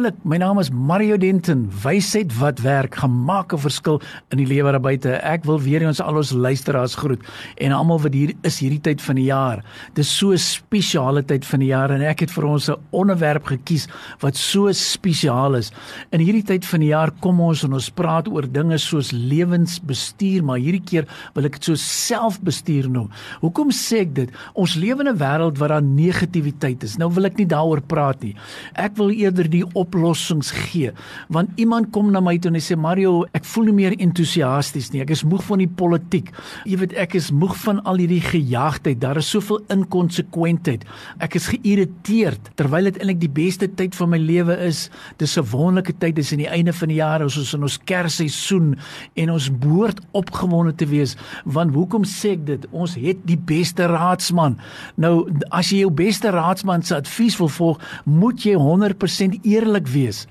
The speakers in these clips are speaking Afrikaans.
Wonderlik, my naam is Mario Denton. Wysheid wat werk, gemaak 'n verskil in die lewe daar buite. Ek wil weer ons al ons luisteraars groet en almal wat hier is hierdie tyd van die jaar. Dis so 'n spesiale tyd van die jaar en ek het vir ons 'n onderwerp gekies wat so spesiaal is. In hierdie tyd van die jaar kom ons en ons praat oor dinge soos lewensbestuur, maar hierdie keer wil ek dit so selfbestuur noem. Hoekom sê ek dit? Ons lewe in 'n wêreld waar daar negativiteit is. Nou wil ek nie daaroor praat nie. Ek wil eerder die oplossings gee. Want iemand kom na my toe en hy sê Mario, ek voel nie meer entoesiasties nie. Ek is moeg van die politiek. Jy weet, ek is moeg van al hierdie gejaagdheid. Daar is soveel inkonsekwentheid. Ek is geïrriteerd terwyl dit eintlik die beste tyd van my lewe is. Dis 'n wonderlike tyd. Dis aan die einde van die jaar, ons is in ons Kersseisoen en ons behoort opgewonde te wees. Want hoekom sê ek dit? Ons het die beste raadsman. Nou, as jy jou beste raadsman se advies wil volg, moet jy 100% eerlik wees.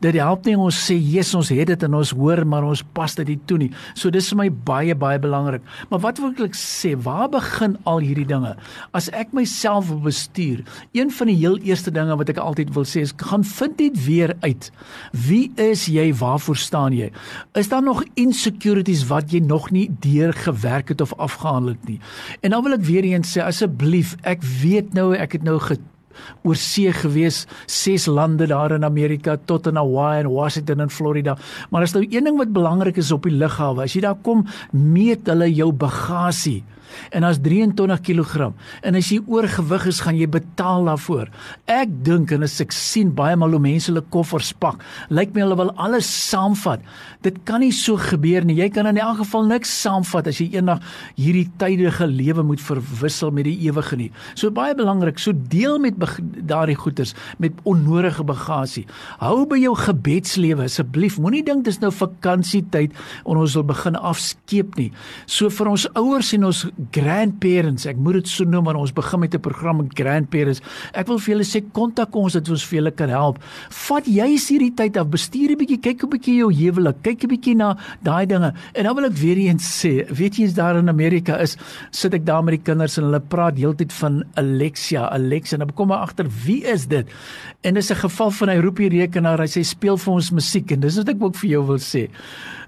Dit help nie ons sê Jesus ons het dit en ons hoor maar ons pas dit nie toe nie. So dis vir my baie baie belangrik. Maar wat wil ek sê? Waar begin al hierdie dinge? As ek myself wil bestuur, een van die heel eerste dinge wat ek altyd wil sê is gaan vind net weer uit. Wie is jy? Waarvoor staan jy? Is daar nog insecurities wat jy nog nie deur gewerk het of afgehandel het nie? En dan wil ek weer eens sê asseblief, ek weet nou ek het nou oor see gewees, ses lande daar in Amerika tot in Hawaii en Washington en Florida. Maar as nou een ding wat belangrik is op die lughawe, as jy daar kom, meet hulle jou bagasie en as 23 kg en as jy oorgewig is gaan jy betaal daarvoor. Ek dink en as ek sien baie mal hoe mense hulle koffers pak, lyk my hulle wil alles saamvat. Dit kan nie so gebeur nie. Jy kan in elk geval niks saamvat as jy eendag hierdie tydige lewe moet verwissel met die ewige nie. So baie belangrik, so deel met daardie goeders met onnodige bagasie. Hou by jou gebedslewe asseblief. Moenie dink dis nou vakansietyd en ons wil begin afskeep nie. So vir ons ouers en ons grandparents, ek moet dit so noem want ons begin met 'n program met grandparents. Ek wil vir julle sê kontak ons dat ons vir julle kan help. Vat juis hierdie tyd af, bestuur 'n bietjie, kyk 'n bietjie jou huwelik, kyk 'n bietjie na daai dinge. En dan wil ek weer eens sê, weet jy as daar in Amerika is, sit ek daar met die kinders en hulle praat heeltyd van Alexia, Alexa, en dan kom ek agter wie is dit? En dis 'n geval van hy roep die rekenaar, hy sê speel vir ons musiek en dis wat ek ook vir jou wil sê.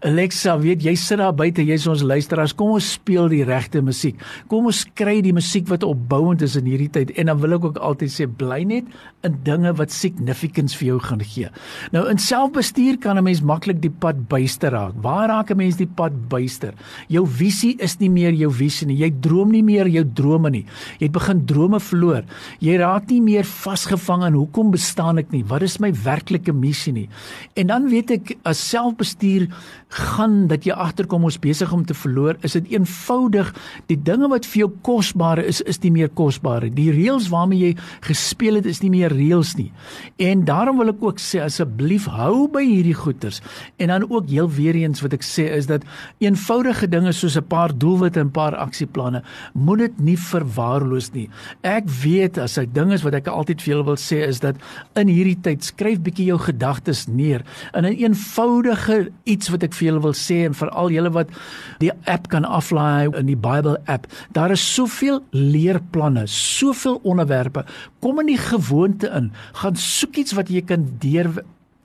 Alexa, weet jy sit daar buite, jy's ons luisteraars, kom ons speel die regte musiek. Kom ons kry die musiek wat opbouend is in hierdie tyd en dan wil ek ook altyd sê bly net in dinge wat significance vir jou gaan gee. Nou in selfbestuur kan 'n mens maklik die pad byster raak. Waar raak 'n mens die pad byster? Jou visie is nie meer jou visie nie. Jy droom nie meer jou drome nie. Jy het begin drome verloor. Jy raak nie meer vasgevang aan hoekom bestaan ek nie? Wat is my werklike missie nie? En dan weet ek as selfbestuur gaan dat jy agterkom ons besig om te verloor, is dit eenvoudig die dinge wat vir jou kosbaar is, is nie meer kosbaar nie. Die reëls waarmee jy gespeel het is nie meer reëls nie. En daarom wil ek ook sê asseblief hou by hierdie goeters. En dan ook heel weer eens wat ek sê is dat eenvoudige dinge soos 'n paar doelwitte en 'n paar aksieplanne moet dit nie verwaarloos nie. Ek weet as 'n ding is wat ek altyd vir julle wil sê is dat in hierdie tyd skryf bietjie jou gedagtes neer in 'n eenvoudige iets wat ek vir julle wil sê en vir al julle wat die app kan aflaai in die Bible app. Daar is soveel leerplanne, soveel onderwerpe. Kom in die gewoonte in. Gaan soek iets wat jy kan deur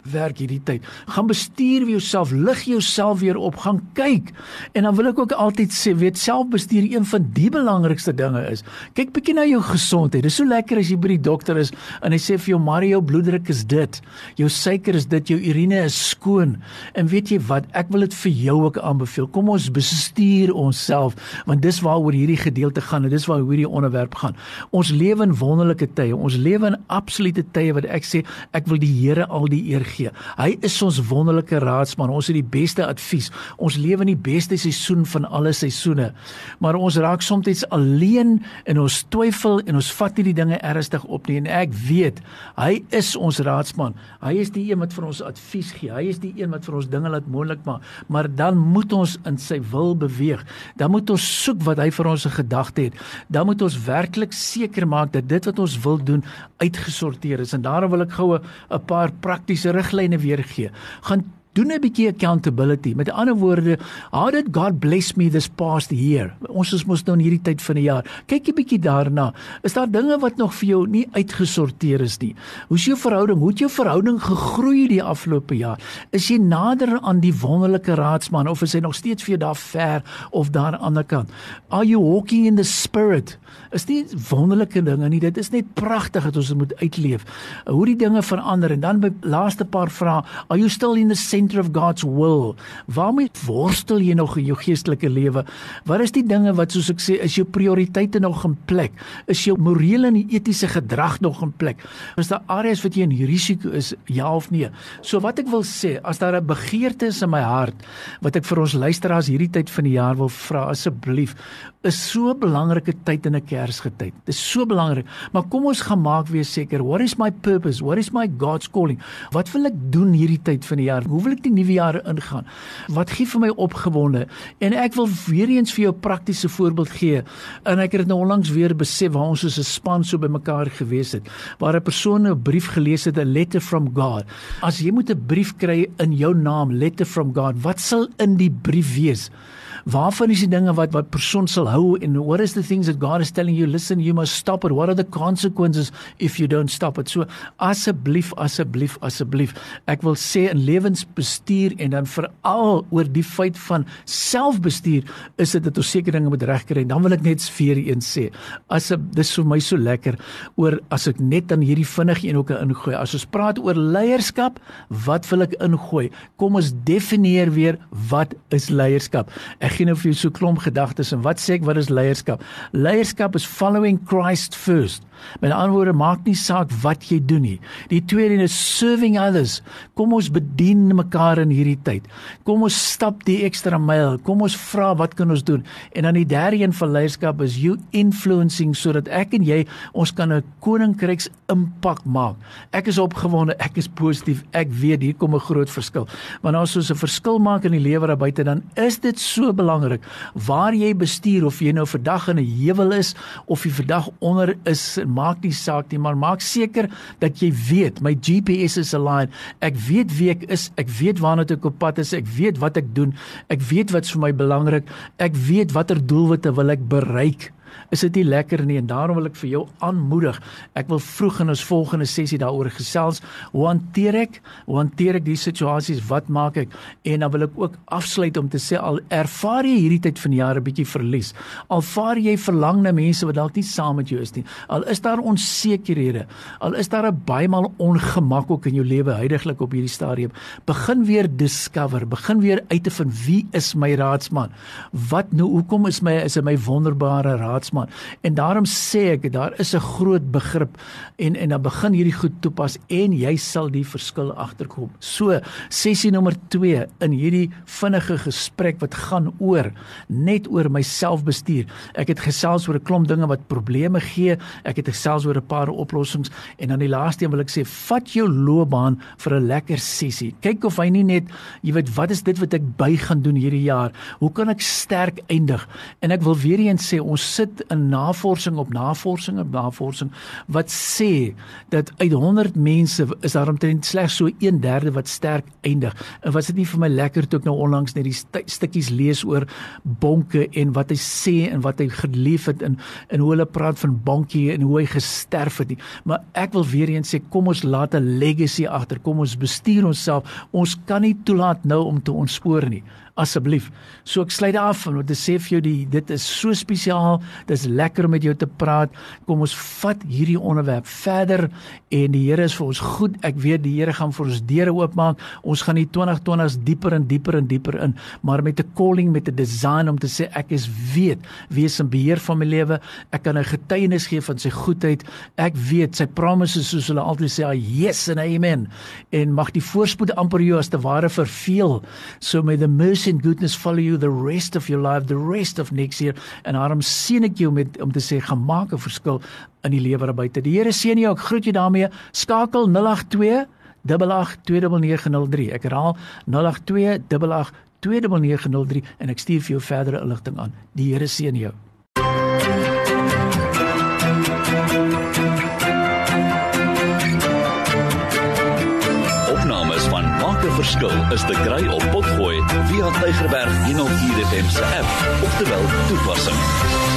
werk hierdie tyd. Gaan bestuur vir jouself, lig jouself weer op, gaan kyk. En dan wil ek ook altyd sê, weet selfbestuur een van die belangrikste dinge is. Kyk bietjie na jou gesondheid. Dit is so lekker as jy by die dokter is en hy sê vir jou Mario bloeddruk is dit. Jou suiker is dit, jou urine is skoon. En weet jy wat? Ek wil dit vir jou ook aanbeveel. Kom ons bestuur onsself want dis waaroor hierdie gedeelte gaan en dis waaroor hierdie onderwerp gaan. Ons lewe in wonderlike tye. Ons lewe in absolute tye wat ek sê ek wil die Here al die eer gee. Hy is ons wonderlike raadsman. Ons het die beste advies. Ons lewe in die beste seisoen van alle seisoene. Maar ons raak soms alleen en ons twyfel en ons vat nie die dinge ernstig op nie en ek weet hy is ons raadsman. Hy is die een wat vir ons advies gee. Hy is die een wat vir ons dinge laat moontlik maak. Maar dan moet ons in sy wil beweeg. Dan moet ons soek wat hy vir ons gedagte het. Dan moet ons werklik seker maak dat dit wat ons wil doen uitgesorteer is. En daarom wil ek gou 'n paar praktiese riglyne weergee. Gaan doen 'n bietjie accountability. Met ander woorde, how did God bless me this past year? Ons is mos nou in hierdie tyd van die jaar. Kyk 'n bietjie daarna. Is daar dinge wat nog vir jou nie uitgesorteer is nie? Hoe's jou verhouding? Hoe het jou verhouding gegroei die afgelope jaar? Is jy nader aan die wonderlike raadsman of is hy nog steeds vir jou daar ver of daar aan die ander kant? Are you walking in the spirit? Is nie wonderlike dinge nie. Dit is net pragtig dat ons dit moet uitleef. Hoe die dinge verander en dan by laaste paar vrae, are you still in the center of God's will. Waarmee worstel jy nog in jou geestelike lewe? Wat is die dinge wat soos ek sê is jou prioriteite nog in plek? Is jou morele en etiese gedrag nog in plek? Is daar areas wat jy in risiko is, ja of nee? So wat ek wil sê, as daar 'n begeerte is in my hart wat ek vir ons luisteraars hierdie tyd van die jaar wil vra, asseblief, is so 'n belangrike tyd in 'n Kersgetyd. Dit is so belangrik. Maar kom ons gaan maak weer seker, what is my purpose? What is my God's calling? Wat wil ek doen hierdie tyd van die jaar? Hoe wil ek die nuwe jaar ingaan? Wat gee vir my opgewonde? En ek wil weer eens vir jou 'n praktiese voorbeeld gee. En ek het dit nou onlangs weer besef waar ons soos 'n span so bymekaar gewees het, waar 'n persoon 'n brief gelees het, 'n letter from God. As jy moet 'n brief kry in jou naam, letter from God, wat sal in die brief wees? Waarvan is die dinge wat wat persoon sal hou en what is the things that God is telling you listen you must stop it. What are the consequences if you don't stop it? So asseblief asseblief asseblief ek wil sê in lewensbestuur en dan veral oor die feit van selfbestuur is dit dat ons sekere dinge moet regkry. Dan wil ek net vir eens sê as dis vir my so lekker oor as ek net dan hierdie vinnig een ook ingooi. As ons praat oor leierskap wat wil ek ingooi? Kom ons definieer weer wat is leierskap. Ek Ek gee nou vir jou so klomp gedagtes en wat sê ek wat is leierskap? Leierskap is following Christ first. Met ander woorde, maak nie saak wat jy doen nie. Die tweede een is serving others. Kom ons bedien mekaar in hierdie tyd. Kom ons stap die ekstra myl. Kom ons vra wat kan ons doen? En dan die derde een van leierskap is you influencing sodat ek en jy ons kan 'n koninkryks impak maak. Ek is opgewonde, ek is positief. Ek weet hier kom 'n groot verskil. Want as ons 'n verskil maak in die lewe daar buite, dan is dit so belangrik waar jy bestuur of jy nou vandag in 'n heuwel is of jy vandag onder is maak nie saak nie, maar maak seker dat jy weet my GPS is aligned. Ek weet wie ek is, ek weet waarna ek op pad is, ek weet wat ek doen. Ek weet wat's vir my belangrik. Ek weet watter doelwitte wil ek bereik is dit nie lekker nie en daarom wil ek vir jou aanmoedig. Ek wil vroeg in ons volgende sessie daaroor gesels. Hoe hanteer ek? Hoe hanteer ek die situasies? Wat maak ek? En dan wil ek ook afsluit om te sê al ervaar jy hierdie tyd van die jaar 'n bietjie verlies. Al vaar jy verlang na mense wat dalk nie saam met jou is nie. Al is daar onsekerhede. Al is daar 'n baie maal ongemak ook in jou lewe heidaglik op hierdie stadium. Begin weer discover, begin weer uit te vind wie is my raadsman? Wat nou hoekom is my is my wonderbare raadsman? Man. En daarom sê ek daar is 'n groot begrip en en dan begin hierdie goed toepas en jy sal die verskil agterkom. So, sessie nommer 2 in hierdie vinnige gesprek wat gaan oor net oor my selfbestuur. Ek het gesels oor 'n klomp dinge wat probleme gee. Ek het gesels oor 'n paar oplossings en dan die laaste een wil ek sê, vat jou loopbaan vir 'n lekker sessie. Kyk of hy nie net, jy weet, wat is dit wat ek by gaan doen hierdie jaar? Hoe kan ek sterk eindig? En ek wil weer eens sê, ons sit 'n navorsing op navorsing op navorsing wat sê dat uit 100 mense is daar omtrent slegs so 1/3 wat sterk eindig. En was dit nie vir my lekker toe ek nou onlangs net die st stukkies lees oor bonke en wat hy sê en wat hy geleef het in en hoe hulle praat van bonkie en hoe hy gesterf het nie. Maar ek wil weer eens sê kom ons laat 'n legacy agter. Kom ons bestuur onsself. Ons kan nie toelaat nou om te ontspoor nie asseblief. So ek sluit af en wat sê vir jou die dit is so spesiaal Dis lekker om met jou te praat. Kom ons vat hierdie onderwerp verder en die Here is vir ons goed. Ek weet die Here gaan vir ons deure oopmaak. Ons gaan die 2020s dieper en dieper en dieper in, maar met 'n calling, met 'n design om te sê ek is weet wie is in beheer van my lewe. Ek kan 'n getuienis gee van sy goedheid. Ek weet sy promises soos hulle altyd sê, yes and amen. En mag die voorspoed amper jou as te ware verveel. So may the mercy and goodness follow you the rest of your life, the rest of next year. En daarom seën ek jou met om te sê gemaak 'n verskil in die lewe daar buite. Die Here seën jou. Ek groet jou daarmee. Skakel 082 882903. Ek herhaal 082 882903 en ek stuur vir jou verdere inligting aan. Die Here seën jou. Verskil is te kry op Potgooi via Tigerberg 104 FM se app of te wel toepassing.